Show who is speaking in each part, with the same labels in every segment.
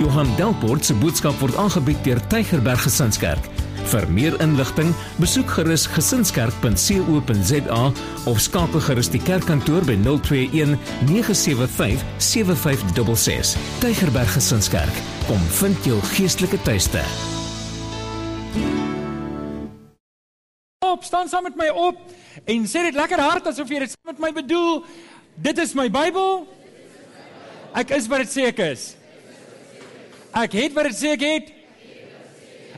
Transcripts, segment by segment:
Speaker 1: Johan Delport se boodskap word aangebied deur Tygerberg Gesinskerk. Vir meer inligting, besoek gerus gesinskerk.co.za of skakel gerus die kerkkantoor by 021 975 7566. Tygerberg Gesinskerk, kom vind jou geestelike tuiste.
Speaker 2: Op, staan saam met my op en sê dit lekker hard asof jy dit saam met my bedoel. Dit is my Bybel. Ek is wat dit sê ek is. Ek het wat dit sê ek het.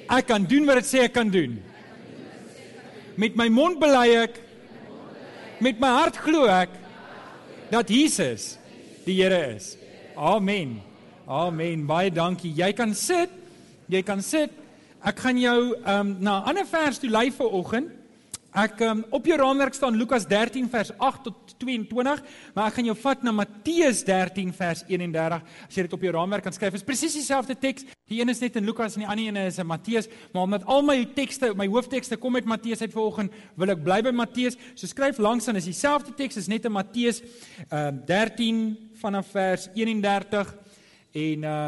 Speaker 2: Ek kan doen wat dit sê ek kan doen. Met my mond bely ek met my hart glo ek dat Jesus die Here is. Amen. Amen. Baie dankie. Jy kan sit. Jy kan sit. Ek gaan jou ehm um, na 'n ander vers toe lei vir oggend. Ek um, op jou raamwerk staan Lukas 13 vers 8 tot 22, maar ek gaan jou vat na Matteus 13 vers 31. As jy dit op jou raamwerk kan skryf, is presies dieselfde teks. Die een is net in Lukas en die ander een is in Matteus, maar omdat al my tekste, my hooftekste kom met Matteus uit vanoggend, wil ek bly by Matteus. So skryf langs dan is dieselfde teks, is net in Matteus uh, 13 vanaf vers 31 en uh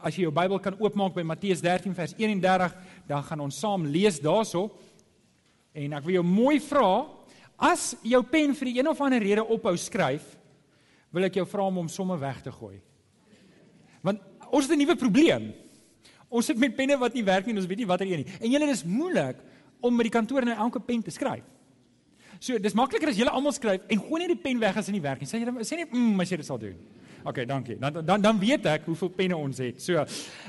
Speaker 2: as jy jou Bybel kan oopmaak by Matteus 13 vers 31, dan gaan ons saam lees daaroor. En ek wil jou mooi vra, as jou pen vir die een of ander rede ophou skryf, wil ek jou vra om hom sommer weg te gooi. Want ons het 'n nuwe probleem. Ons sit met penne wat nie werk nie en ons weet nie watter een nie. En julle is moeilik om met die kantoor in elke pen te skryf. So, dis makliker as julle almal skryf en gooi net die pen weg as dit nie werk nie. Sê jy sê net mm as jy dit sal doen. OK, dankie. Dan dan dan weet ek hoeveel penne ons het. So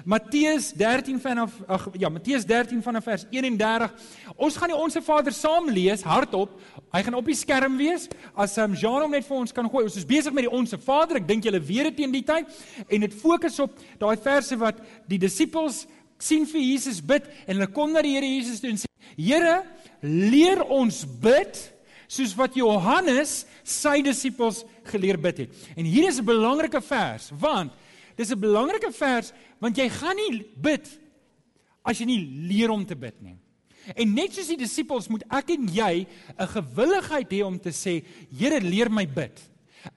Speaker 2: Matteus 13 vanaf ag ja, Matteus 13 vanaf vers 31. Ons gaan die Onse Vader saam lees hardop. Hy gaan op die skerm wees as um, Jean hom net vir ons kan gooi. Ons is besig met die Onse Vader. Ek dink julle weet dit teen die tyd en dit fokus op daai verse wat die disippels sien vir Jesus bid en hulle kom na die Here Jesus toe en sê: "Here, leer ons bid." Soos wat Johannes sy disippels geleer bid het. En hier is 'n belangrike vers, want dis 'n belangrike vers want jy gaan nie bid as jy nie leer om te bid nie. En net soos die disippels moet ek en jy 'n gewilligheid hê om te sê, Here, leer my bid.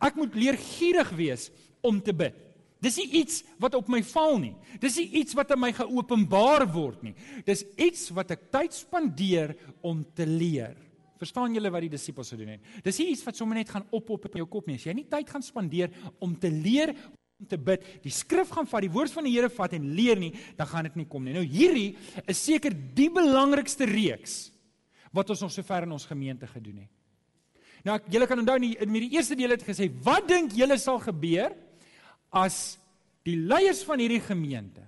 Speaker 2: Ek moet leer gierig wees om te bid. Dis nie iets wat op my val nie. Dis nie iets wat aan my geopenbaar word nie. Dis iets wat ek tyd spandeer om te leer. Verstaan julle wat die disippels gedoen het? Dis nie iets wat sommer net gaan oppop in jou kop nie. As jy nie tyd gaan spandeer om te leer om te bid, die skrif gaan vat, die woord van die Here vat en leer nie, dan gaan dit nie kom nie. Nou hierdie is seker die belangrikste reeks wat ons nog sover in ons gemeente gedoen het. Nou ek julle kan onthou in die, in die eerste deel het gesê, wat dink julle sal gebeur as die leiers van hierdie gemeente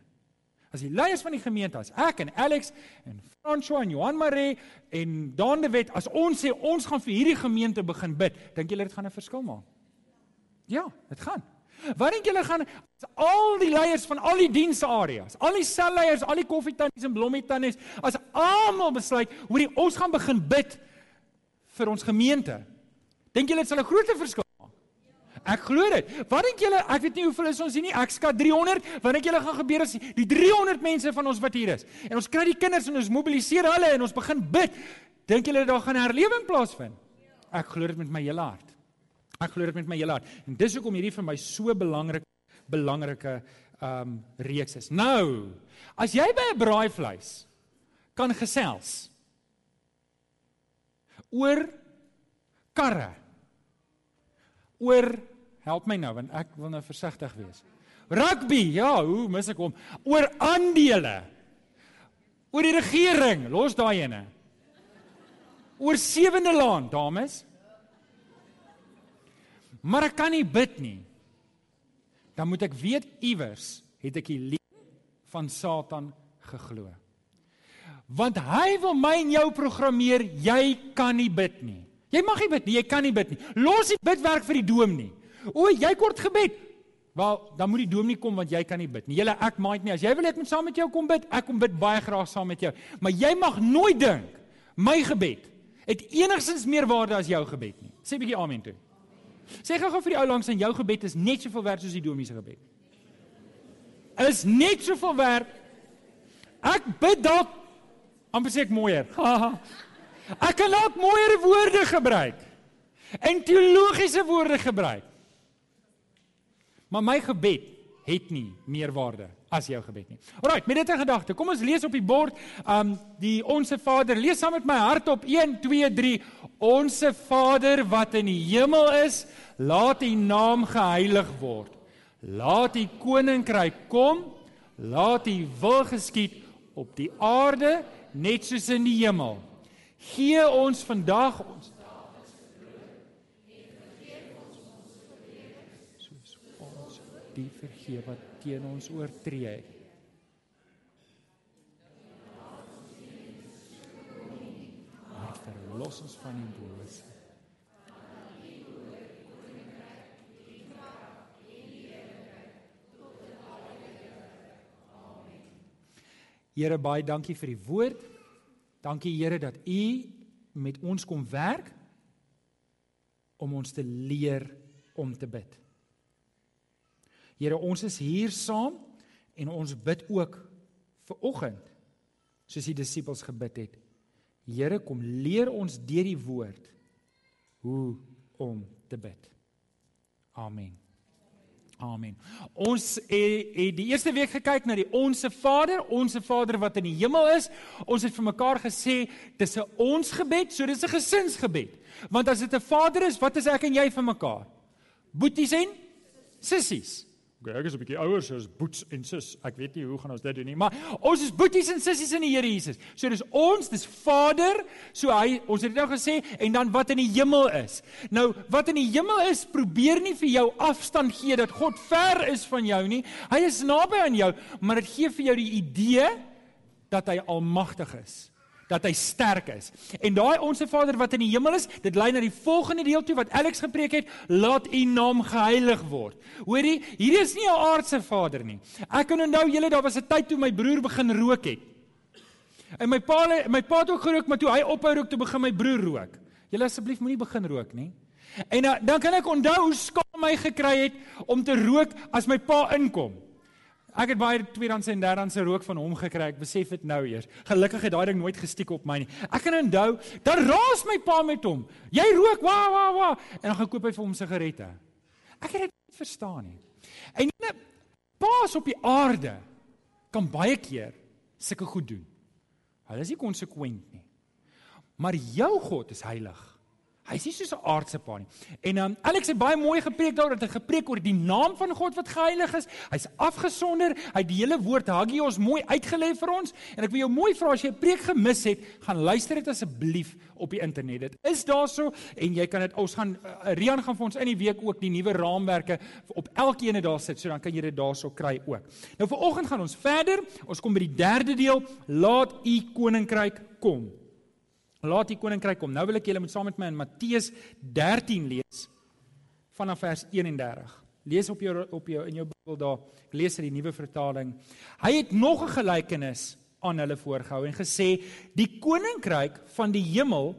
Speaker 2: as die leiers van die gemeente as ek en Alex en François en Johan Maree en Dan de Wet as ons sê ons gaan vir hierdie gemeente begin bid, dink julle dit gaan 'n verskil maak? Ja, dit gaan. Wat dink julle gaan al die leiers van al die diensareas, al die selleiers, al die koffietannies en blommietannies, as almal besluit hoe ons gaan begin bid vir ons gemeente. Dink julle dit sal 'n groot verskil Ek glo dit. Wat dink julle, ek weet nie hoeveel is ons hier nie. Ek skat 300. Wat dink julle gaan gebeur as die 300 mense van ons wat hier is en ons kry die kinders en ons mobiliseer hulle en ons begin bid. Dink julle daar gaan herlewing plaasvind? Ek glo dit met my hele hart. Ek glo dit met my hele hart. En dis hoekom hierdie vir my so belangrik belangrike um reeks is. Nou, as jy by 'n braaivleis kan gesels oor karre oor Help my nou want ek wil nou versigtig wees. Rugby, ja, hoe mis ek hom? Oor aandele. Oor die regering, los daai ene. Oor sewende laan, dames. Maar ek kan nie bid nie. Dan moet ek weet iewers het ek die leuen van Satan geglo. Want hy wil my en jou programmeer, jy kan nie bid nie. Jy mag nie bid nie, jy kan nie bid nie. Los die bidwerk vir die dom nie. O, jy kort gebed. Wel, dan moet die dominee kom want jy kan nie bid nie. Julle ek maak nie as jy wil ek moet saam met jou kom bid. Ek kom bid baie graag saam met jou. Maar jy mag nooit dink my gebed het enigsins meer waarde as jou gebed nie. Sê bietjie amen toe. Sê gou-gou vir die ou langs en jou gebed is net soveel werd soos die dominee se gebed. Is net soveel werd. Ek bid dalk amper sê ek mooier. ek kan dalk mooier woorde gebruik. En teologiese woorde gebruik. Maar my gebed het nie meer waarde as jou gebed nie. Alraai, met dit in gedagte, kom ons lees op die bord um die onsse Vader. Lees saam met my hart op 1 2 3. Onse Vader wat in die hemel is, laat U naam geheilig word. Laat U koninkryk kom. Laat U wil geskied op die aarde net soos in die hemel. Gee ons vandag ons die vergeef wat teen ons oortree het. Maar verlos ons van die bose. Here baie dankie vir die woord. Dankie Here dat U met ons kom werk om ons te leer om te bid. Here, ons is hier saam en ons bid ook vir oggend soos die disippels gebid het. Here, kom leer ons deur die woord hoe om te bid. Amen. Amen. Ons het, het die eerste week gekyk na die onsse Vader, onsse Vader wat in die hemel is. Ons het vir mekaar gesê dis 'n ons gebed, so dis 'n gesinsgebed. Want as dit 'n Vader is, wat is ek en jy vir mekaar? Boeties en sissies. Okay, ek is 'n bietjie ouer, so is boets en sis. Ek weet nie hoe gaan ons dit doen nie, maar ons is boeties en sissies in die Here Jesus. So dis ons, dis Vader, so hy ons het dit nou gesê en dan wat in die hemel is. Nou, wat in die hemel is, probeer nie vir jou afstand gee dat God ver is van jou nie. Hy is naby aan jou, maar dit gee vir jou die idee dat hy almagtig is dat hy sterk is. En daai onsse Vader wat in die hemel is, dit lei na die volgende deel toe wat Alex gepreek het, laat u naam geheilig word. Hoorie, hier is nie 'n aardse Vader nie. Ek kan onthou julle daar was 'n tyd toe my broer begin rook het. En my pa my pa het ook gerook, maar toe hy ophou rook, toe begin my broer rook. Julle asseblief moenie begin rook nie. En dan, dan kan ek onthou hoe skaam my gekry het om te rook as my pa inkom. Ek het baie tweedehandse en derdehandse rook van hom gekry. Ek besef dit nou eers. Gelukkig het daai ding nooit gestiek op my nie. Ek kan onthou, dan raas my pa met hom. Jy rook, wa wa wa, en dan gaan koop hy vir hom sigarette. Ek het dit nie verstaan nie. En jy paas op die aarde kan baie keer sulke goed doen. Hulle is nie konsekwent nie. Maar jou God is heilig. Hy's nie soos 'n aardse pa nie. En um, Alex het baie mooi gepreek daaroor dat hy gepreek oor die naam van God wat geheilig is. Hy's afgesonder. Hy het die hele woord Hagios mooi uitgelê vir ons. En ek wil jou mooi vra as jy 'n preek gemis het, gaan luister dit asseblief op die internet. Dit is daarso en jy kan dit ons gaan uh, Rian gaan vir ons in die week ook die nuwe raamwerke op elkeen daar sit, so dan kan jy dit daarso kry ook. Nou vir oggend gaan ons verder. Ons kom by die derde deel, laat u koninkryk kom. Laat die koninkryk kom. Nou wil ek julle moet saam met my in Matteus 13 lees vanaf vers 31. Lees op jou op jou in jou Bybel daar. Ek lees uit die nuwe vertaling. Hy het nog 'n gelykenis aan hulle voorgehou en gesê: "Die koninkryk van die hemel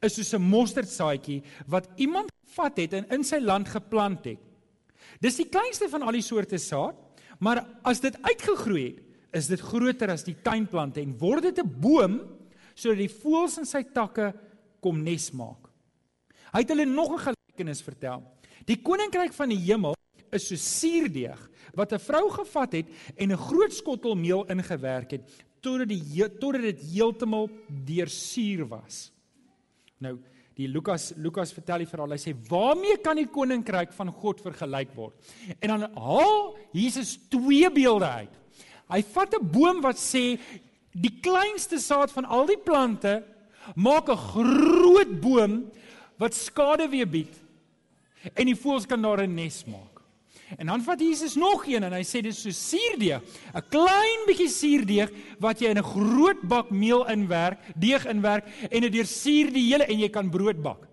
Speaker 2: is soos 'n mosterdsaadjie wat iemand gevat het en in sy land geplant het. Dis die kleinste van al die soorte saad, maar as dit uitgegroei het, is dit groter as die tuinplante en word dit 'n boom sodat die voëls in sy takke kom nes maak. Hy het hulle nog 'n gelykenis vertel. Die koninkryk van die hemel is so suurdeeg wat 'n vrou gevat het en 'n groot skottel meel ingewerk het totdat die totdat dit heeltemal deursuur was. Nou die Lukas Lukas vertel die verhaal. Hy sê: "Waarmee kan die koninkryk van God vergelyk word?" En dan haal Jesus twee beelde uit. Hy vat 'n boom wat sê die kleinste saad van al die plante maak 'n groot boom wat skade weer bied en die voëls kan daar 'n nes maak. En dan vat Jesus nog een en hy sê dis so suurdeeg, 'n klein bietjie suurdeeg wat jy in 'n groot bak meel inwerk, deeg inwerk en dit deursuur die hele en jy kan brood bak.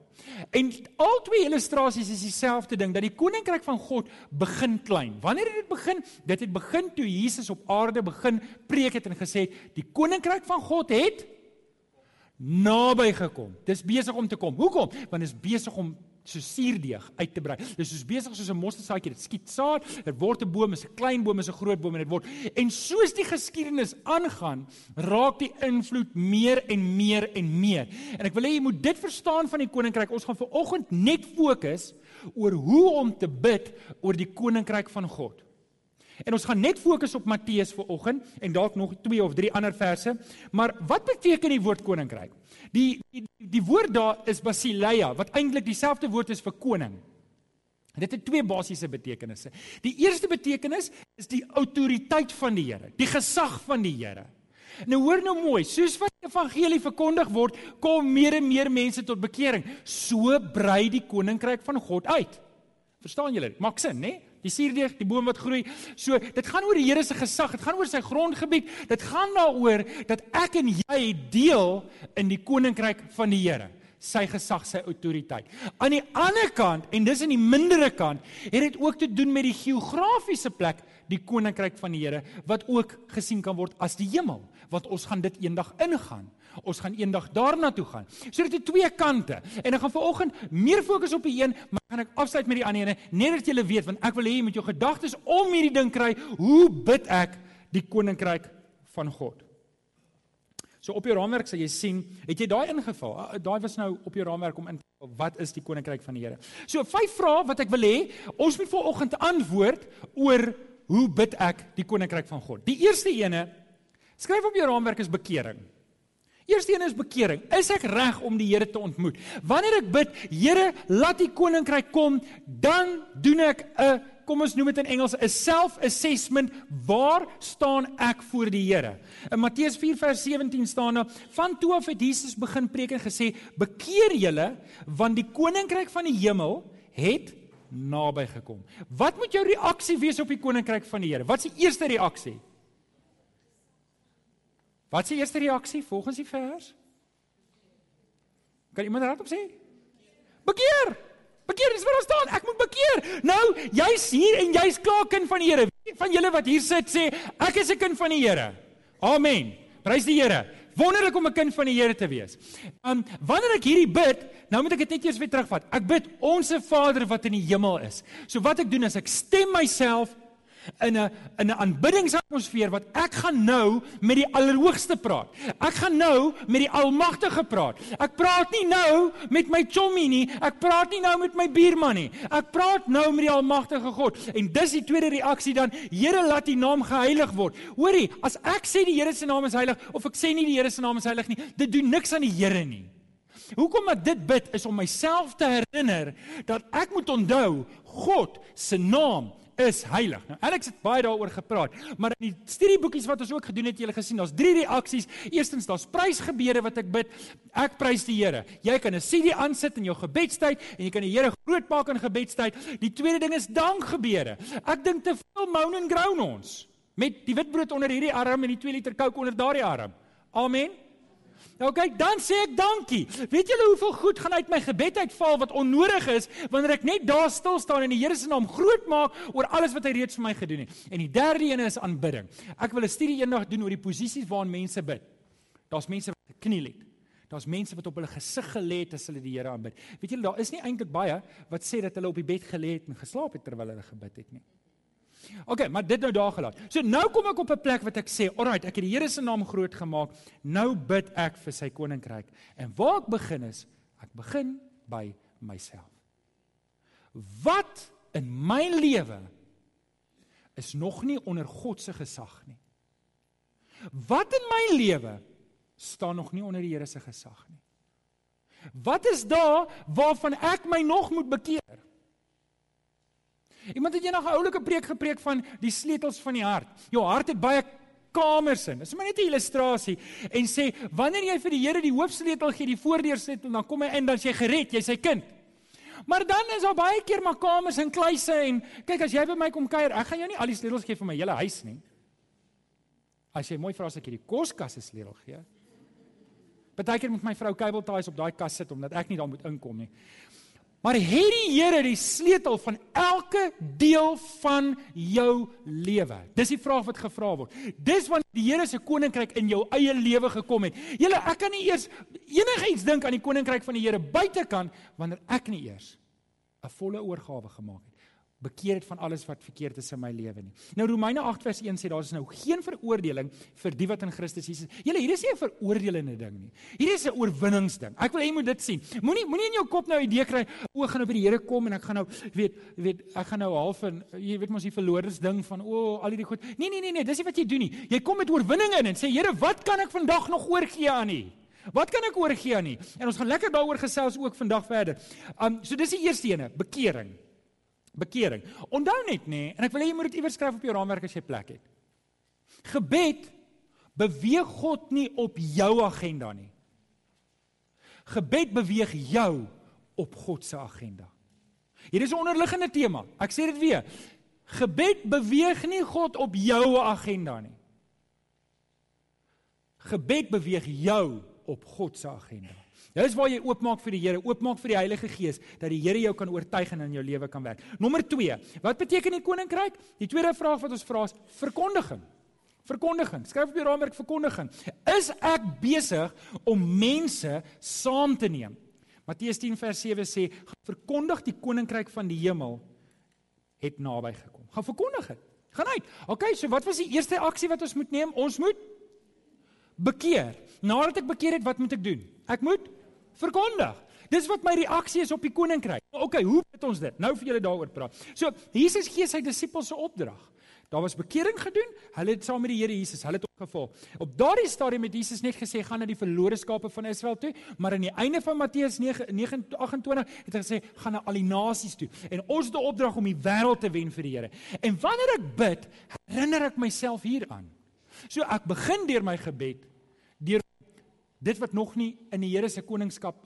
Speaker 2: En al twee illustrasies is dieselfde ding dat die koninkryk van God begin klein. Wanneer het dit begin? Dit het begin toe Jesus op aarde begin preek het en gesê het die koninkryk van God het naby gekom. Dis besig om te kom. Hoekom? Want dit is besig om so suurdeeg uit te brei. Dis soos besig soos 'n mosterdsaadjie, dit skiet saad, dit word 'n boom, is 'n klein boom, is 'n groot boom en dit word. En soos die geskiedenis aangaan, raak die invloed meer en meer en meer. En ek wil hê jy moet dit verstaan van die koninkryk. Ons gaan ver oggend net fokus oor hoe om te bid oor die koninkryk van God. En ons gaan net fokus op Matteus vir oggend en dalk nog 2 of 3 ander verse. Maar wat beteken die woord koninkryk? Die die, die woord daar is basileia wat eintlik dieselfde woord is vir koning. Dit het twee basiese betekenisse. Die eerste betekenis is die autoriteit van die Here, die gesag van die Here. Nou hoor nou mooi, soos wat die evangelie verkondig word, kom meer en meer mense tot bekering. So brei die koninkryk van God uit. Verstaan julle? Maak sin, né? Die suurdeeg, die boom wat groei. So, dit gaan oor die Here se gesag, dit gaan oor sy grondgebied. Dit gaan daaroor dat ek en jy deel in die koninkryk van die Here sy gesag, sy autoriteit. Aan die ander kant, en dis in die mindere kant, het dit ook te doen met die geografiese plek, die koninkryk van die Here, wat ook gesien kan word as die hemel, want ons gaan dit eendag ingaan. Ons gaan eendag daarna toe gaan. So dit het twee kante. En ek gaan vanoggend meer fokus op die een, maar gaan ek afsluit met die ander ene, net dat julle weet want ek wil hê jy moet jou gedagtes om hierdie ding kry. Hoe bid ek die koninkryk van God? So op jou raamwerk sal jy sien, het jy daai ingevul? Ah, daai was nou op jou raamwerk om in wat is die koninkryk van die Here? So vyf vrae wat ek wil hê, ons moet vanoggend antwoord oor hoe bid ek die koninkryk van God? Die eerste ene skryf op jou raamwerk is bekering. Eerste een is bekering. Is ek reg om die Here te ontmoet? Wanneer ek bid, Here, laat U koninkryk kom, dan doen ek 'n kom ons noem dit in Engels 'n self-assessment. Waar staan ek voor die Here? In Matteus 4 vers 17 staan daar: "Van toe af het Jesus begin preek en gesê: Bekeer julle, want die koninkryk van die hemel het naby gekom." Wat moet jou reaksie wees op die koninkryk van die Here? Wat is die eerste reaksie? Wat is die eerste reaksie volgens die vers? Kan iemand raad op sê? Bekeer. Bekeer, dis waar ons staan. Ek moet bekeer. Nou, jy's hier en jy's klaar kind van die Here. Wie van julle wat hier sit sê ek is 'n kind van die Here? Amen. Prys die Here. Wonderlik om 'n kind van die Here te wees. Um wanneer ek hierdie bid, nou moet ek dit net eers weer terugvat. Ek bid onsse Vader wat in die hemel is. So wat ek doen is ek stem myself in 'n in 'n aanbiddingsatmosfeer wat ek gaan nou met die Allerhoogste praat. Ek gaan nou met die Almagtige praat. Ek praat nie nou met my chommy nie, ek praat nie nou met my buurman nie. Ek praat nou met die Almagtige God. En dis die tweede reaksie dan, Here laat U naam geheilig word. Hoorie, as ek sê die Here se naam is heilig of ek sê nie die Here se naam is heilig nie, dit doen niks aan die Here nie. Hoekom ek dit bid is om myself te herinner dat ek moet onthou God se naam is heilig. Nou Alex het baie daaroor gepraat, maar in die studieboekies wat ons ook gedoen het, jy het gesien, daar's drie reaksies. Eerstens, daar's prysgebede wat ek bid. Ek prys die Here. Jy kan 'n CD aansit in jou gebedstyd en jy kan die Here groot maak in gebedstyd. Die tweede ding is dankgebede. Ek dink te veel moan and groan ons met die witbrood onder hierdie arm en die 2 liter Coke onder daardie arm. Amen. Nou kyk, dan sê ek dankie. Weet julle hoeveel goed gaan uit my gebed uitval wat onnodig is wanneer ek net daar stil staan en die Here se naam groot maak oor alles wat hy reeds vir my gedoen het. En die derde een is aanbidding. Ek wil 'n studie eendag doen oor die posisies waarin mense bid. Daar's mense wat gekniel het. Daar's mense wat op hulle gesig gelê het as hulle die Here aanbid. Weet julle, daar is nie eintlik baie wat sê dat hulle op die bed gelê het en geslaap het terwyl hulle gebid het nie. OK, maar dit nou daar gelaat. So nou kom ek op 'n plek wat ek sê, "Alright, ek het die Here se naam groot gemaak. Nou bid ek vir sy koninkryk." En waar ek begin is, ek begin by myself. Wat in my lewe is nog nie onder God se gesag nie. Wat in my lewe staan nog nie onder die Here se gesag nie. Wat is daar waarvan ek my nog moet bekeer? Iemand het eendag 'n oulike preek gepreek van die sleutels van die hart. Jou hart het baie kamers in. Dis maar net 'n illustrasie en sê wanneer jy vir die Here die hoofsleutel gee, die voordeursleutel, dan kom hy in dan jy gered, jy's sy kind. Maar dan is daar baie keer maar kamers en kluise en kyk as jy by my kom kuier, ek gaan jou nie al die sleutels gee vir my hele huis nie. As jy mooi vra as ek hierdie koskas se sleutel gee. Partykeer moet my vrou ties op daai kas sit omdat ek nie daar moet inkom nie. Maar het die Here die sleutel van elke deel van jou lewe? Dis die vraag wat gevra word. Dis wanneer die Here se koninkryk in jou eie lewe gekom het. Julle, ek kan nie eers enigiets dink aan die koninkryk van die Here buitekant wanneer ek nie eers 'n volle oorgawe gemaak het bekeer het van alles wat verkeerd is in my lewe nie. Nou Romeine 8 vers 1 sê daar is nou geen veroordeling vir die wat in Christus Jesus. Julle, hier is nie 'n veroordelende ding nie. Hier is 'n oorwinningsding. Ek wil hê jy moet dit sien. Moenie moenie in jou kop nou 'n idee kry, o, gaan nou by die Here kom en ek gaan nou weet weet ek gaan nou half in jy weet mos die verloorders ding van o, al hierdie goed. Nee nee nee nee, dis nie wat jy doen nie. Jy kom met oorwinning in en sê Here, wat kan ek vandag nog oorgee aan U? Wat kan ek oorgee aan U? En ons gaan lekker daaroor gesels ook vandag verder. Um so dis die eerste ene, bekering bekering. Onthou net nê, en ek wil hê jy moet dit iewers skryf op jou raamwerk as jy plek het. Gebed beweeg God nie op jou agenda nie. Gebed beweeg jou op God se agenda. Hier is 'n onderliggende tema. Ek sê dit weer. Gebed beweeg nie God op jou agenda nie. Gebed beweeg jou op God se agenda. Dis waar jy oopmaak vir die Here, oopmaak vir die Heilige Gees dat die Here jou kan oortuig en in jou lewe kan werk. Nommer 2. Wat beteken die koninkryk? Die tweede vraag wat ons vra is verkondiging. Verkondiging. Skryf op die raamwerk verkondiging. Is ek besig om mense saam te neem? Matteus 10 vers 7 sê: "Verkondig die koninkryk van die hemel het naby gekom." Gaan verkondig dit. Gaan uit. OK, so wat was die eerste aksie wat ons moet neem? Ons moet bekeer. Nadat ek bekeer het, wat moet ek doen? Ek moet verkondig. Dis wat my reaksie is op die koninkryk. OK, hoe het ons dit? Nou vir julle daaroor praat. So, Jesus gee sy disippels 'n opdrag. Daar was bekering gedoen. Hulle het saam met die Here Jesus, hulle het opgevolg. Op daardie stadium het Jesus net gesê gaan na die verlore skape van Israel toe, maar aan die einde van Matteus 9:28 het hy gesê gaan na al die nasies toe. En ons het 'n opdrag om die wêreld te wen vir die Here. En wanneer ek bid, herinner ek myself hieraan. So ek begin deur my gebed deur dit wat nog nie in die Here se koningskap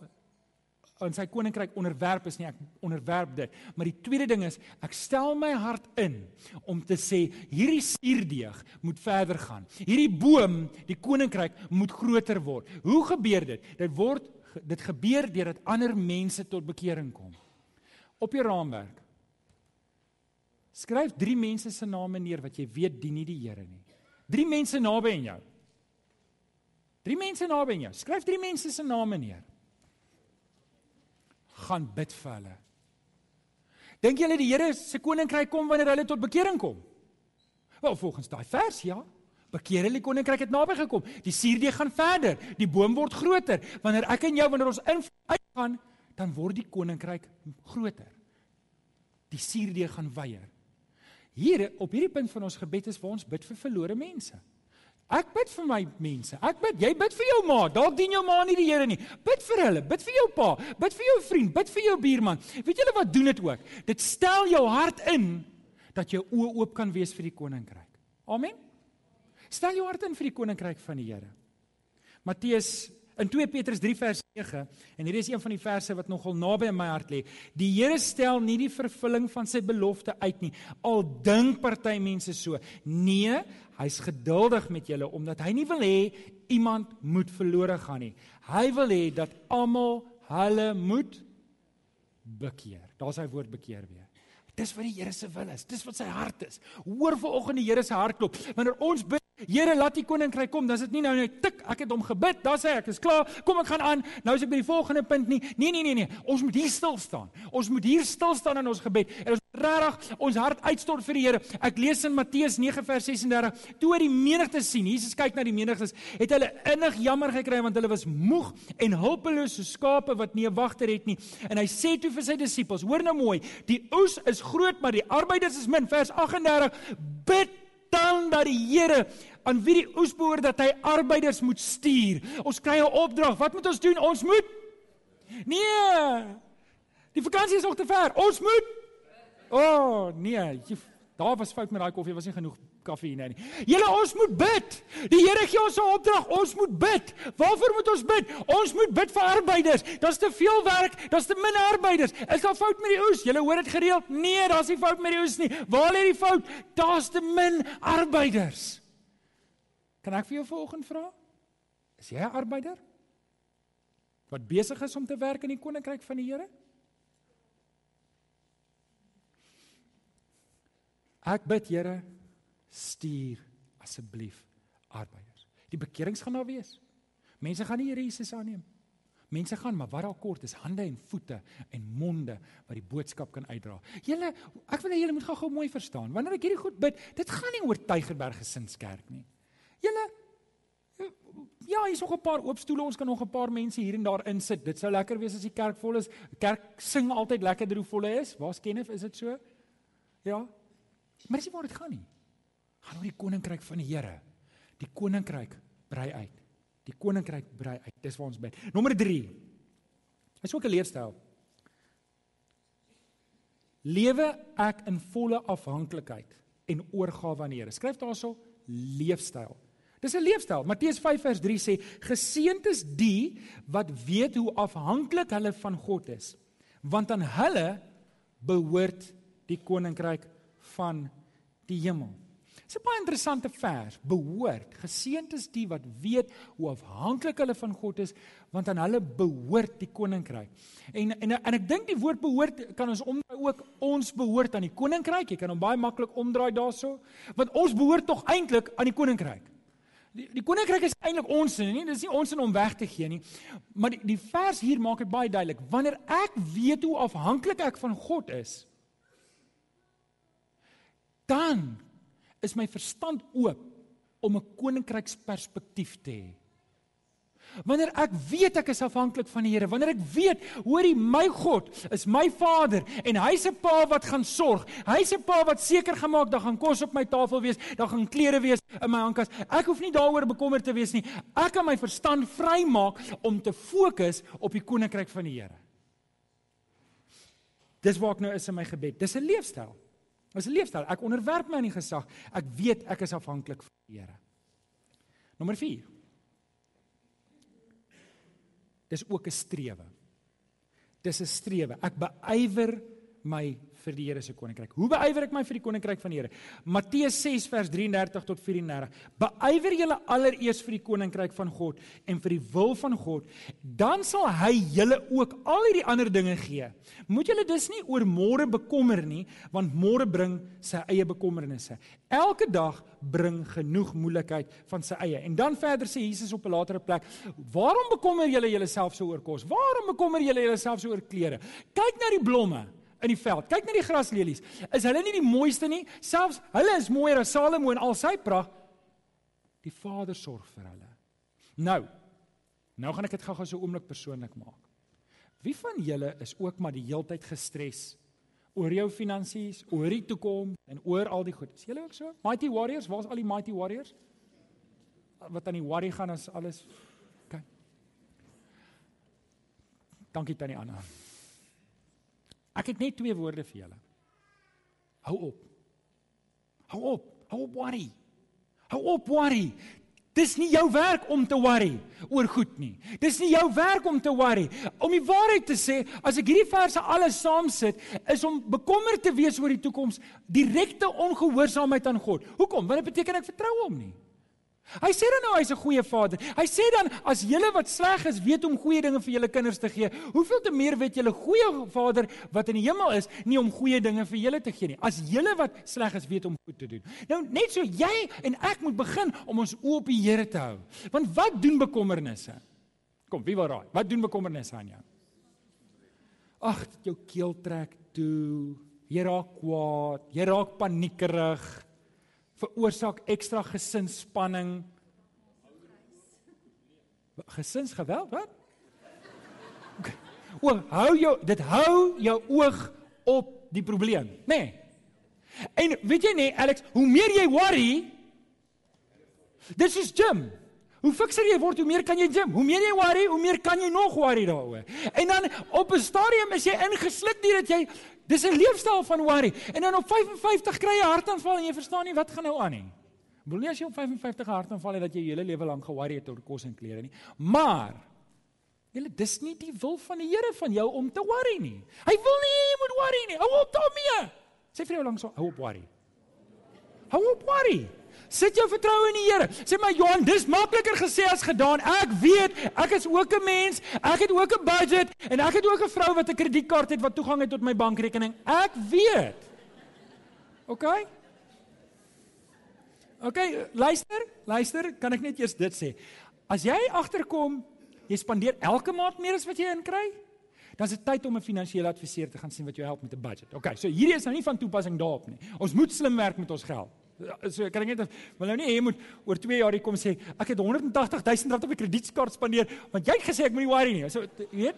Speaker 2: in sy koninkryk onderwerp is nie ek onderwerp dit. Maar die tweede ding is ek stel my hart in om te sê hierdie suurdeeg moet verder gaan. Hierdie boom die koninkryk moet groter word. Hoe gebeur dit? Dit word dit gebeur deurdat ander mense tot bekering kom. Op jou raamwerk skryf drie mense se name neer wat jy weet dien nie die Here nie drie mense naby aan jou Drie mense naby aan jou. Skryf drie mense se name neer. Gaan bid vir hulle. Dink julle die Here se koninkryk kom wanneer hulle tot bekering kom? Wel volgens daai vers ja. Bekeer hulle koninkryk het naby gekom. Die suurdeeg gaan verder. Die boom word groter. Wanneer ek en jou wanneer ons in uitgaan, dan word die koninkryk groter. Die suurdeeg gaan weier. Hier op hierdie punt van ons gebed is waar ons bid vir verlore mense. Ek bid vir my mense. Ek bid, jy bid vir jou ma. Dalk dien jou ma nie die Here nie. Bid vir hulle, bid vir jou pa, bid vir jou vriend, bid vir jou buurman. Weet julle wat doen dit ook? Dit stel jou hart in dat jou oë oop kan wees vir die koninkryk. Amen. Stel jou hart in vir die koninkryk van die Here. Matteus In 2 Petrus 3 vers 9 en hier is een van die verse wat nogal naby aan my hart lê. Die Here stel nie die vervulling van sy belofte uit nie. Al dink party mense so. Nee, hy's geduldig met julle omdat hy nie wil hê iemand moet verlore gaan nie. Hy wil hê dat almal hulle moet bekeer. Daar's hy woord bekeer weer. Dis wat die Here se wil is. Dis wat sy hart is. Hoor vanoggend die Here se hartklop. Wanneer ons bid Here laat die koninkryk kom. Dan is dit nie nou net tik, ek het hom gebid, dan sê ek is klaar. Kom ek gaan aan. Nou is ek by die volgende punt nie. Nee nee nee nee. Ons moet hier stil staan. Ons moet hier stil staan in ons gebed. En ons regtig ons hart uitstort vir die Here. Ek lees in Matteus 9 vers 36. Toe hy die menigte sien, Jesus kyk na die menigtes, het hulle innig jammer gekry want hulle was moeg en hulpeloos so skape wat nie 'n wagter het nie. En hy sê toe vir sy disippels: "Hoor nou mooi, die oes is groot, maar die arbeiders is min." Vers 38: "Bid dan dat die Here aan wie die oes behoort dat hy arbeiders moet stuur. Ons kry 'n opdrag. Wat moet ons doen? Ons moet Nee. Die vakansie is nog te ver. Ons moet O, oh, nee, jy, daar was fout met daai koffie, was nie genoeg koffie nie. Julle ons moet bid. Die Here gee ons 'n opdrag, ons moet bid. Waarvoor moet ons bid? Ons moet bid vir arbeiders. Daar's te veel werk, daar's te min arbeiders. Is daar fout met die oes? Julle hoor dit gereeld? Nee, daar's nie fout met die oes nie. Waar lê die fout? Daar's te min arbeiders. Kan ek vir jou vanoggend vra? Is jy 'n arbeider? Wat besig is om te werk in die koninkryk van die Here? Ek bid Here, stuur asseblief arbeiders. Die bekerings gaan daar wees. Mense gaan nie Here Jesus aanneem. Mense gaan, maar wat daar kort is hande en voete en monde wat die boodskap kan uitdra. Julle, ek wil hê julle moet gou-gou mooi verstaan. Wanneer ek hierdie goed bid, dit gaan nie oor Tygerberg Gesinskerk nie. Julle Ja, hier's nog 'n paar oop stoele. Ons kan nog 'n paar mense hier en daar insit. Dit sou lekker wees as die kerk vol is. Kerk sing altyd lekkerder hoe vol hy is. Waar's Kenneth? Is dit so? Ja. Maar dis nie waar dit gaan nie. Gaan oor die koninkryk van die Here. Die koninkryk brei uit. Die koninkryk brei uit. Dis waar ons bid. Nommer 3. Is ook 'n leefstyl. Lewe ek in volle afhanklikheid en oorgawe aan die Here. Skryf daarso leefstyl. Dis 'n leefstyl. Matteus 5 vers 3 sê: "Geseënd is die wat weet hoe afhanklik hulle van God is, want aan hulle behoort die koninkryk van die hemel." Dis 'n baie interessante vers. Behoort. Geseënd is die wat weet hoe afhanklik hulle van God is, want aan hulle behoort die koninkryk. En en en ek dink die woord behoort kan ons omdraai ook ons behoort aan die koninkryk. Jy kan hom baie maklik omdraai daaroor, want ons behoort tog eintlik aan die koninkryk. Die die koninkryk is eintlik ons sin, nie? Dis nie ons sin om weg te gee nie. Maar die, die vers hier maak dit baie duidelik. Wanneer ek weet hoe afhanklik ek van God is, dan is my verstand oop om 'n koninkryksperspektief te hê. Wanneer ek weet ek is afhanklik van die Here, wanneer ek weet, hoorie, my God is my Vader en hy's 'n Pa wat gaan sorg. Hy's 'n Pa wat seker gemaak dat gaan kos op my tafel wees, dat gaan klere wees in my handkas. Ek hoef nie daaroor bekommerd te wees nie. Ek kan my verstand vrymaak om te fokus op die koninkryk van die Here. Dis waar ek nou is in my gebed. Dis 'n leefstyl. Dis 'n leefstyl. Ek onderwerp my aan die gesag. Ek weet ek is afhanklik van die Here. Nommer 4. Dis ook 'n strewe. Dis 'n strewe. Ek beywer my vir die Here se koninkryk. Hoe beywer ek my vir die koninkryk van die Here? Matteus 6 vers 33 tot 34. Beywer julle allereers vir die koninkryk van God en vir die wil van God, dan sal hy julle ook al hierdie ander dinge gee. Moet julle dus nie oor môre bekommer nie, want môre bring sy eie bekommernisse. Elke dag bring genoeg moeilikheid van sy eie. En dan verder sê Jesus op 'n latere plek, "Waarom bekommer julle julleself so oor kos? Waarom bekommer julle julleself so oor klere? Kyk na die blomme." In die veld. Kyk na die graslelies. Is hulle nie die mooiste nie? Selfs hulle is mooier as Salomo en al sy pragt. Die Vader sorg vir hulle. Nou. Nou gaan ek dit gou-gou so oomblik persoonlik maak. Wie van julle is ook maar die heeltyd gestres oor jou finansies, oor die toekoms en oor al die goed? Is julle ook so? Mighty Warriors, waar's al die Mighty Warriors? Wat aan die worry gaan as alles kyk. Dankie tannie Anna. Ek het net twee woorde vir julle. Hou op. Hou op. Hou op worry. Hou op worry. Dis nie jou werk om te worry oor goed nie. Dis nie jou werk om te worry. Om die waarheid te sê, as ek hierdie verse alles saam sit, is om bekommerd te wees oor die toekoms direkte ongehoorsaamheid aan God. Hoekom? Want dit beteken ek vertrou hom nie. Hy sê dan nou hy's 'n goeie vader. Hy sê dan as julle wat sleg is weet om goeie dinge vir julle kinders te gee, hoeveel te meer weet julle goeie Vader wat in die hemel is nie om goeie dinge vir julle te gee nie. As julle wat sleg is weet om goed te doen. Nou net so jy en ek moet begin om ons oë op die Here te hou. Want wat doen bekommernisse? Kom, wie wil raai? Wat doen bekommernisse aan jou? Ag, jou keel trek toe. Jy raak kwaad, jy raak paniekerig veroorsaak ekstra gesinsspanning. Gesinsgeweld, wat? O, hou jou dit hou jou oog op die probleem, nê? Nee. En weet jy nie, Alex, hoe meer jy worry, dis is gym. Hoe fikser jy word, hoe meer kan jy gym. Hoe meer jy worry, hoe meer kan jy nog worry daaroor. En dan op 'n stadium is jy ingesluk deur dat jy Dis 'n leefstyl van worry. En dan op 55 kry jy hartaanval en jy verstaan nie wat gaan nou aan nie. Bedoel nie as jy op 55 hartaanval het dat jy jou hele lewe lank geworry het oor kos en klere nie. Maar julle dis nie die wil van die Here van jou om te worry nie. Hy wil nie jy moet worry nie. Hou op daarmee. Sê vir jou lank so, hou op worry. Hou op worry. Sit jou vertroue in die Here. Sê my Johan, dis makliker gesê as gedaan. Ek weet, ek is ook 'n mens. Ek het ook 'n budget en ek het ook 'n vrou wat 'n kredietkaart het wat toegang het tot my bankrekening. Ek weet. OK? OK, luister, luister, kan ek net eers dit sê. As jy agterkom jy spandeer elke maand meer as wat jy inkry, dan is dit tyd om 'n finansiële adviseur te gaan sien wat jou help met 'n budget. OK, so hierdie is nou nie van toepassing daarop nie. Ons moet slim werk met ons geld. So kan ek net wil nou nie hê moet oor 2 jaar hier kom sê ek het 180 000 rand op 'n kredietkaart spandeer want jy het gesê ek moet nie worry nie. So jy weet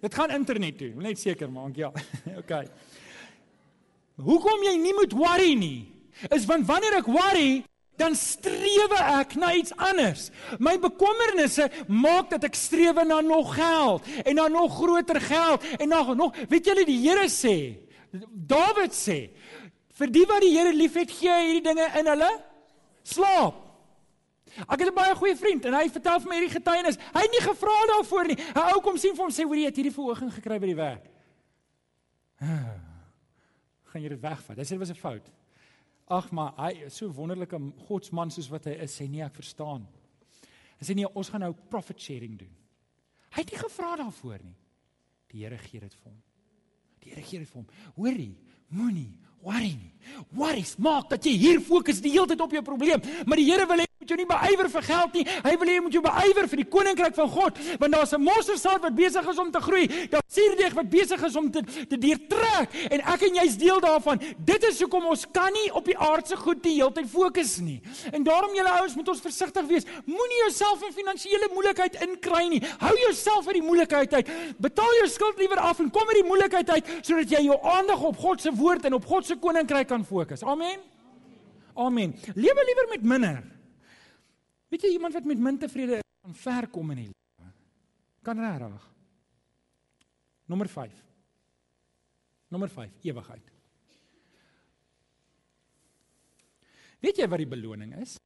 Speaker 2: Dit gaan internet toe, net seker maak ja. OK. Hoekom jy nie moet worry nie? Is want wanneer ek worry, dan strewe ek na iets anders. My bekommernisse maak dat ek strewe na nog geld en na nog groter geld en na nog weet julle die Here sê Dawid sê vir die wat die Here liefhet gee hy hierdie dinge in hulle slaap. Ek het 'n baie goeie vriend en hy vertel vir my hierdie getuienis. Hy het nie gevra daarvoor nie. 'n Ou kom sien vir hom sê hoor jy het hierdie verhoging gekry by die werk. Gaan jy dit wegvat? Hy sê dit was 'n fout. Ag maar hy is so wonderlike godsman soos wat hy is, sê nee, ek verstaan. Hy sê nee, ons gaan nou profit sharing doen. Hy het nie gevra daarvoor nie. Die Here gee dit vir hom. Die Here gee dit vir hom. Hoorie, moenie worry nie. Worry maak dat jy hier fokus die hele tyd op jou probleem, maar die Here wil hê jy moet jou nie beywer vir geld nie. Hy wil hê jy moet jou beywer vir die koninkryk van God, want daar's 'n mosterdsaad wat besig is om te groei. Daar's suurdeeg wat besig is om te te deurtrek en ek en jy's deel daarvan. Dit is hoekom ons kan nie op die aardse goed die hele tyd fokus nie. En daarom julle ouens moet ons versigtig wees. Moenie jouself in finansiële moeilikheid inkry nie. Hou jouself uit die moeilikheid uit. Betaal jou skuld liewer af en kom uit die moeilikheid uit sodat jy jou aandag op God se woord en op God se koninkryk kan fokus. Amen. Amen. Lewe liewer met minder. Weet jy iemand wat met min tevrede is, kan ver kom in die lewe. Kan regtig. Nommer 5. Nommer 5, ewigheid. Weet jy wat die beloning is?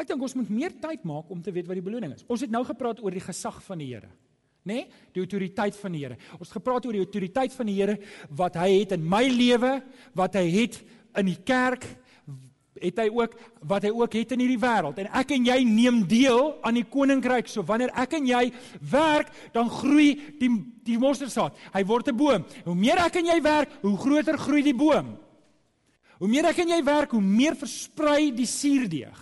Speaker 2: Ek dink ons moet meer tyd maak om te weet wat die beloning is. Ons het nou gepraat oor die gesag van die Here. Nê? Nee? Die autoriteit van die Here. Ons het gepraat oor die autoriteit van die Here wat hy het in my lewe, wat hy het in die kerk, het hy ook wat hy ook het in hierdie wêreld. En ek en jy neem deel aan die koninkryk. So wanneer ek en jy werk, dan groei die die mosterdsaad. Hy word 'n boom. Hoe meer ek en jy werk, hoe groter groei die boom. Hoe meer ek en jy werk, hoe meer versprei die suurdeeg.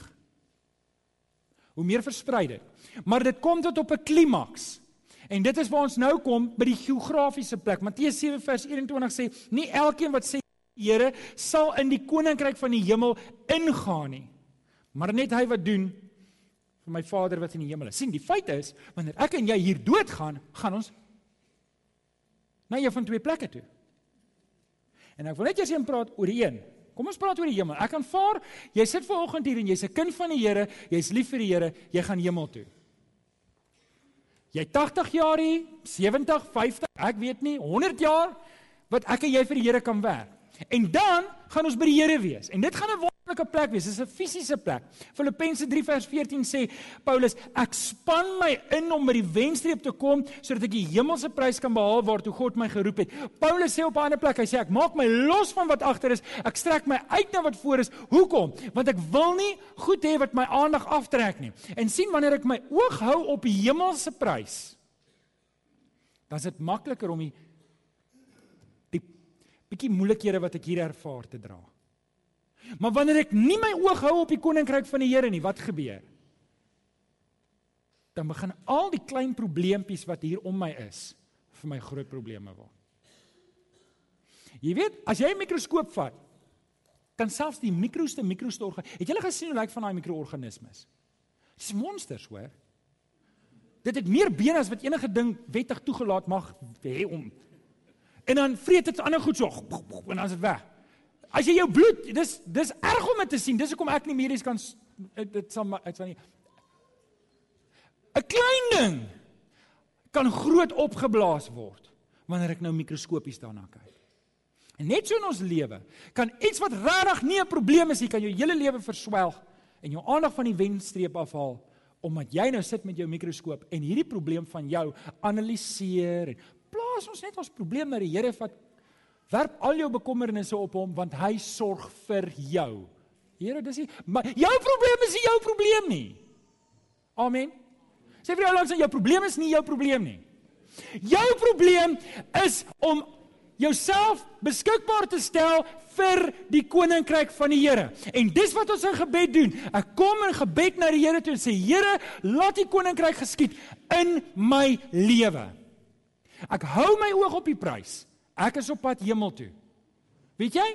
Speaker 2: Hoe meer versprei dit. Maar dit kom tot op 'n klimaks. En dit is waar ons nou kom by die geografiese plek. Matteus 7 vers 21 sê: "Nie elkeen wat sê Here sal in die koninkryk van die hemel ingaan nie. Maar net hy wat doen vir my Vader wat in die hemel is. sien, die feit is wanneer ek en jy hier doodgaan, gaan ons na een van twee plekke toe. En ek wil net eers een praat oor die een. Kom ons praat oor die hemel. Ek aanvaar jy sit vanoggend hier en jy's 'n kind van die Here, jy's lief vir die Here, jy gaan hemel toe. Jy 80 jaar hier, 70, 50, ek weet nie, 100 jaar wat ek en jy vir die Here kan werk. En dan gaan ons by die Here wees. En dit gaan 'n wonderlike plek wees. Dit is 'n fisiese plek. Filippense 3 vers 14 sê Paulus, ek span my in om by die wenstreep te kom sodat ek die hemelse prys kan behaal waartoe God my geroep het. Paulus sê op 'n ander plek, hy sê ek maak my los van wat agter is. Ek strek my uit na wat voor is. Hoekom? Want ek wil nie goed hê wat my aandag aftrek nie. En sien wanneer ek my oog hou op die hemelse prys, dan is dit makliker om die bietjie moeilikhede wat ek hier ervaar te dra. Maar wanneer ek nie my oog hou op die koninkryk van die Here nie, wat gebeur? Dan begin al die klein probleempies wat hier om my is vir my groot probleme word. Jy weet, as jy 'n mikroskoop vat, kan selfs die mikroste mikrostorge. Het julle gesien hoe lyk van daai mikroorganismes? Dis monsters, hoor. Dit het meer bene as wat enige ding wettig toegelaat mag hê om En dan vreet dit ander goed so en dan is dit weg. As jy jou bloed, dis dis erg om dit te sien. Dis hoekom ek nie medies kan dit sal uit van nie. 'n Klein ding kan groot opgeblaas word wanneer ek nou mikroskopies daarna kyk. En net so in ons lewe kan iets wat regtig nie 'n probleem is nie, kan jou hele lewe verswelg en jou aandag van die wenstreep afhaal omdat jy nou sit met jou mikroskoop en hierdie probleem van jou analiseer en plaas ons net ons probleem na die Here vat werp al jou bekommernisse op hom want hy sorg vir jou. Here, dis nie maar jou probleem is nie jou probleem nie. Amen. Sê vir jou langs jou probleem is nie jou probleem nie. Jou probleem is om jouself beskikbaar te stel vir die koninkryk van die Here. En dis wat ons in gebed doen. Ek kom in gebed na die Here toe en sê Here, laat die koninkryk geskied in my lewe. Ek hou my oog op die prys. Ek is op pad hemel toe. Weet jy?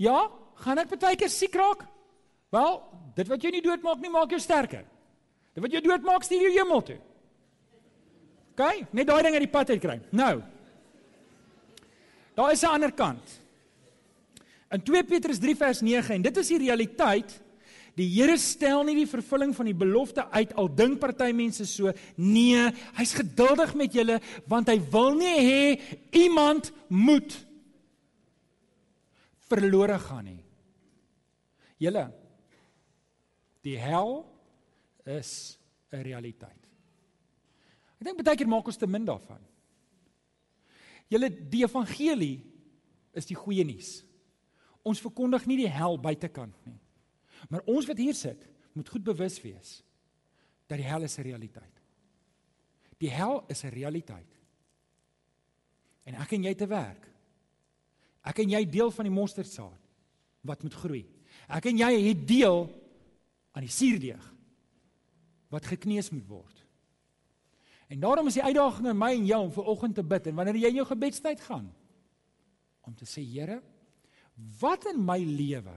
Speaker 2: Ja, gaan ek baie keer siek raak? Wel, dit wat jou nie doodmaak nie, maak jou sterker. Dit wat jou doodmaak, stuur jou hemel toe. OK, net daai ding uit die pad uit kry. Nou. Daar is 'n ander kant. In 2 Petrus 3 vers 9 en dit is die realiteit. Die Here stel nie die vervulling van die belofte uit al dink party mense so nee, hy's geduldig met julle want hy wil nie hê iemand moet verlore gaan nie. Julle die hel is 'n realiteit. Ek dink baie keer maak ons te min daarvan. Julle die evangelie is die goeie nuus. Ons verkondig nie die hel buitekant nie. Maar ons wat hier sit, moet goed bewus wees dat die hel is 'n realiteit. Die hel is 'n realiteit. En ek en jy te werk. Ek en jy deel van die mosterdsaad wat moet groei. Ek en jy het deel aan die suurdeeg wat gekneus moet word. En daarom is die uitdaging aan my en jou om ver oggend te bid en wanneer jy in jou gebedstyd gaan om te sê Here, wat in my lewe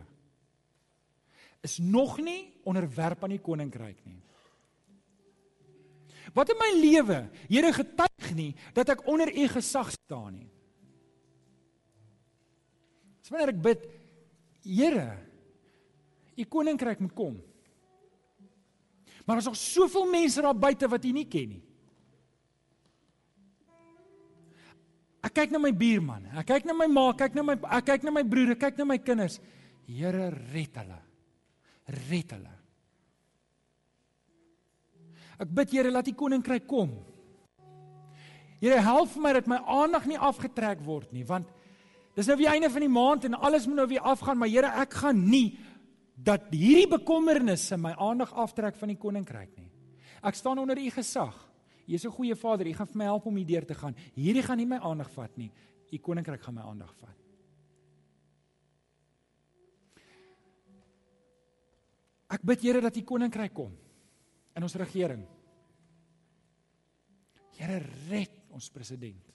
Speaker 2: is nog nie onderwerp aan die koninkryk nie. Wat in my lewe, Here getuig nie dat ek onder u gesag staan nie. Dis wanneer ek bid, Here, u koninkryk moet kom. Maar daar's nog soveel mense daar buite wat u nie ken nie. Ek kyk na my buurman, ek kyk na my ma, ek kyk na my ek kyk na my broer, ek kyk na my kinders. Here red hulle. Red hulle. Ek bid Here laat die koninkryk kom. Here help vir my dat my aandag nie afgetrek word nie, want dis nou die einde van die maand en alles moet nou weer afgaan, maar Here, ek gaan nie dat hierdie bekommernisse my aandag aftrek van die koninkryk nie. Ek staan onder u gesag. U is 'n goeie Vader. U gaan vir my help om hierdeur te gaan. Hierdie gaan nie my aandag vat nie. U koninkryk gaan my aandag vat. Ek bid Here dat u koninkryk kom in ons regering. Here red ons president.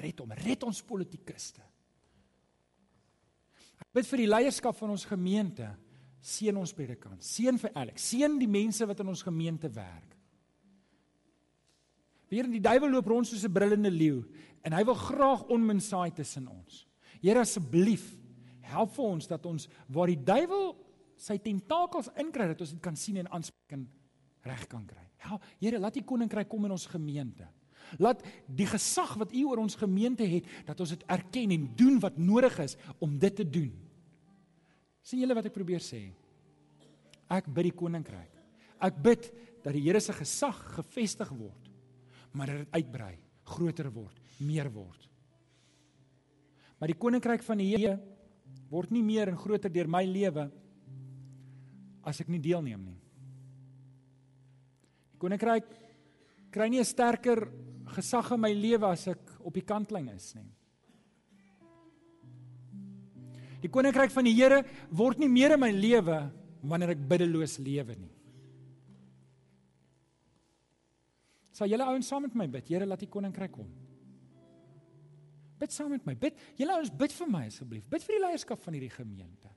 Speaker 2: Red hom, red ons politikuste. Ek bid vir die leierskap van ons gemeente. Seën ons predikant. Seën vir Alex. Seën die mense wat in ons gemeente werk. Weer die duiwel loop rond soos 'n brullende leeu en hy wil graag onmensaai tussen ons. Here asseblief, help vir ons dat ons waar die duiwel sy tentakels inkry dat ons dit kan sien en aanspreek en reg kan kry. Ja, Here, laat U koninkryk kom in ons gemeente. Laat die gesag wat U oor ons gemeente het, dat ons dit erken en doen wat nodig is om dit te doen. sien julle wat ek probeer sê? Ek bid die koninkryk. Ek bid dat die Here se gesag gevestig word maar dat dit uitbrei, groter word, meer word. Maar die koninkryk van die Here word nie meer en groter deur my lewe as ek nie deelneem nie. Die koninkryk kry nie 'n sterker gesag in my lewe as ek op die kantlyn is nie. Die koninkryk van die Here word nie meer in my lewe wanneer ek biddeloos lewe nie. Sal julle ouens saam met my bid? Here, laat U koninkryk kom. Bid saam met my. Bid. Julle ouens bid vir my asseblief. Bid vir die leierskap van hierdie gemeente.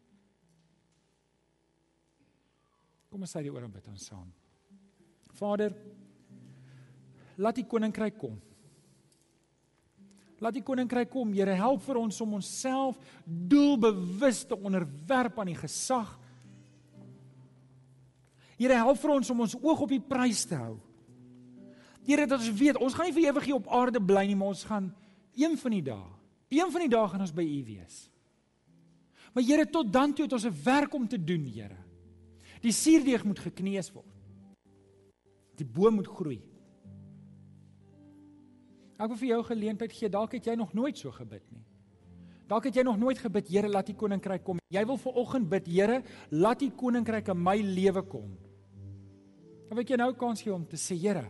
Speaker 2: Kom ons sê die oor en bid ons saam. Vader, laat U koninkryk kom. Laat die koninkryk kom. Here, help vir ons om onsself doelbewus te onderwerp aan die gesag. Here, help vir ons om ons oog op die prys te hou. Here dat ons weet, ons gaan nie vir ewig hier op aarde bly nie, maar ons gaan een van die dae, een van die dae gaan ons by U wees. Maar Here, tot dan toe het ons 'n werk om te doen, Here. Die suurdeeg moet gekneus word. Die boom moet groei. Ek wil vir jou geleentheid gee, dalk het jy nog nooit so gebid nie. Dalk het jy nog nooit gebid, Here, laat U koninkryk kom. Jy wil ver oggend bid, Here, laat U koninkryk in my lewe kom. Dan wil ek jou nou kans gee om te sê, Here,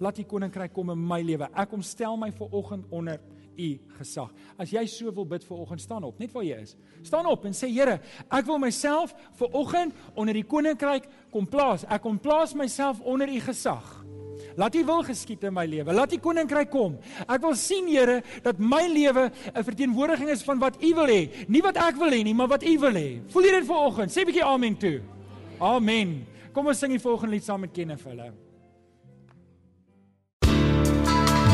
Speaker 2: Laat U koninkryk kom in my lewe. Ek kom stel my ver oggend onder U gesag. As jy so wil bid ver oggend, staan op, net waar jy is. Staan op en sê Here, ek wil myself ver oggend onder die koninkryk kom plaas. Ek kom plaas myself onder U gesag. Laat U wil geskied in my lewe. Laat U koninkryk kom. Ek wil sien Here dat my lewe 'n verteenwoordiging is van wat U wil hê, nie wat ek wil hê nie, maar wat U wil hê. Voel jy dit ver oggend? Sê 'n bietjie amen toe. Amen. Kom ons sing die volgende lied saam met Kenneth vir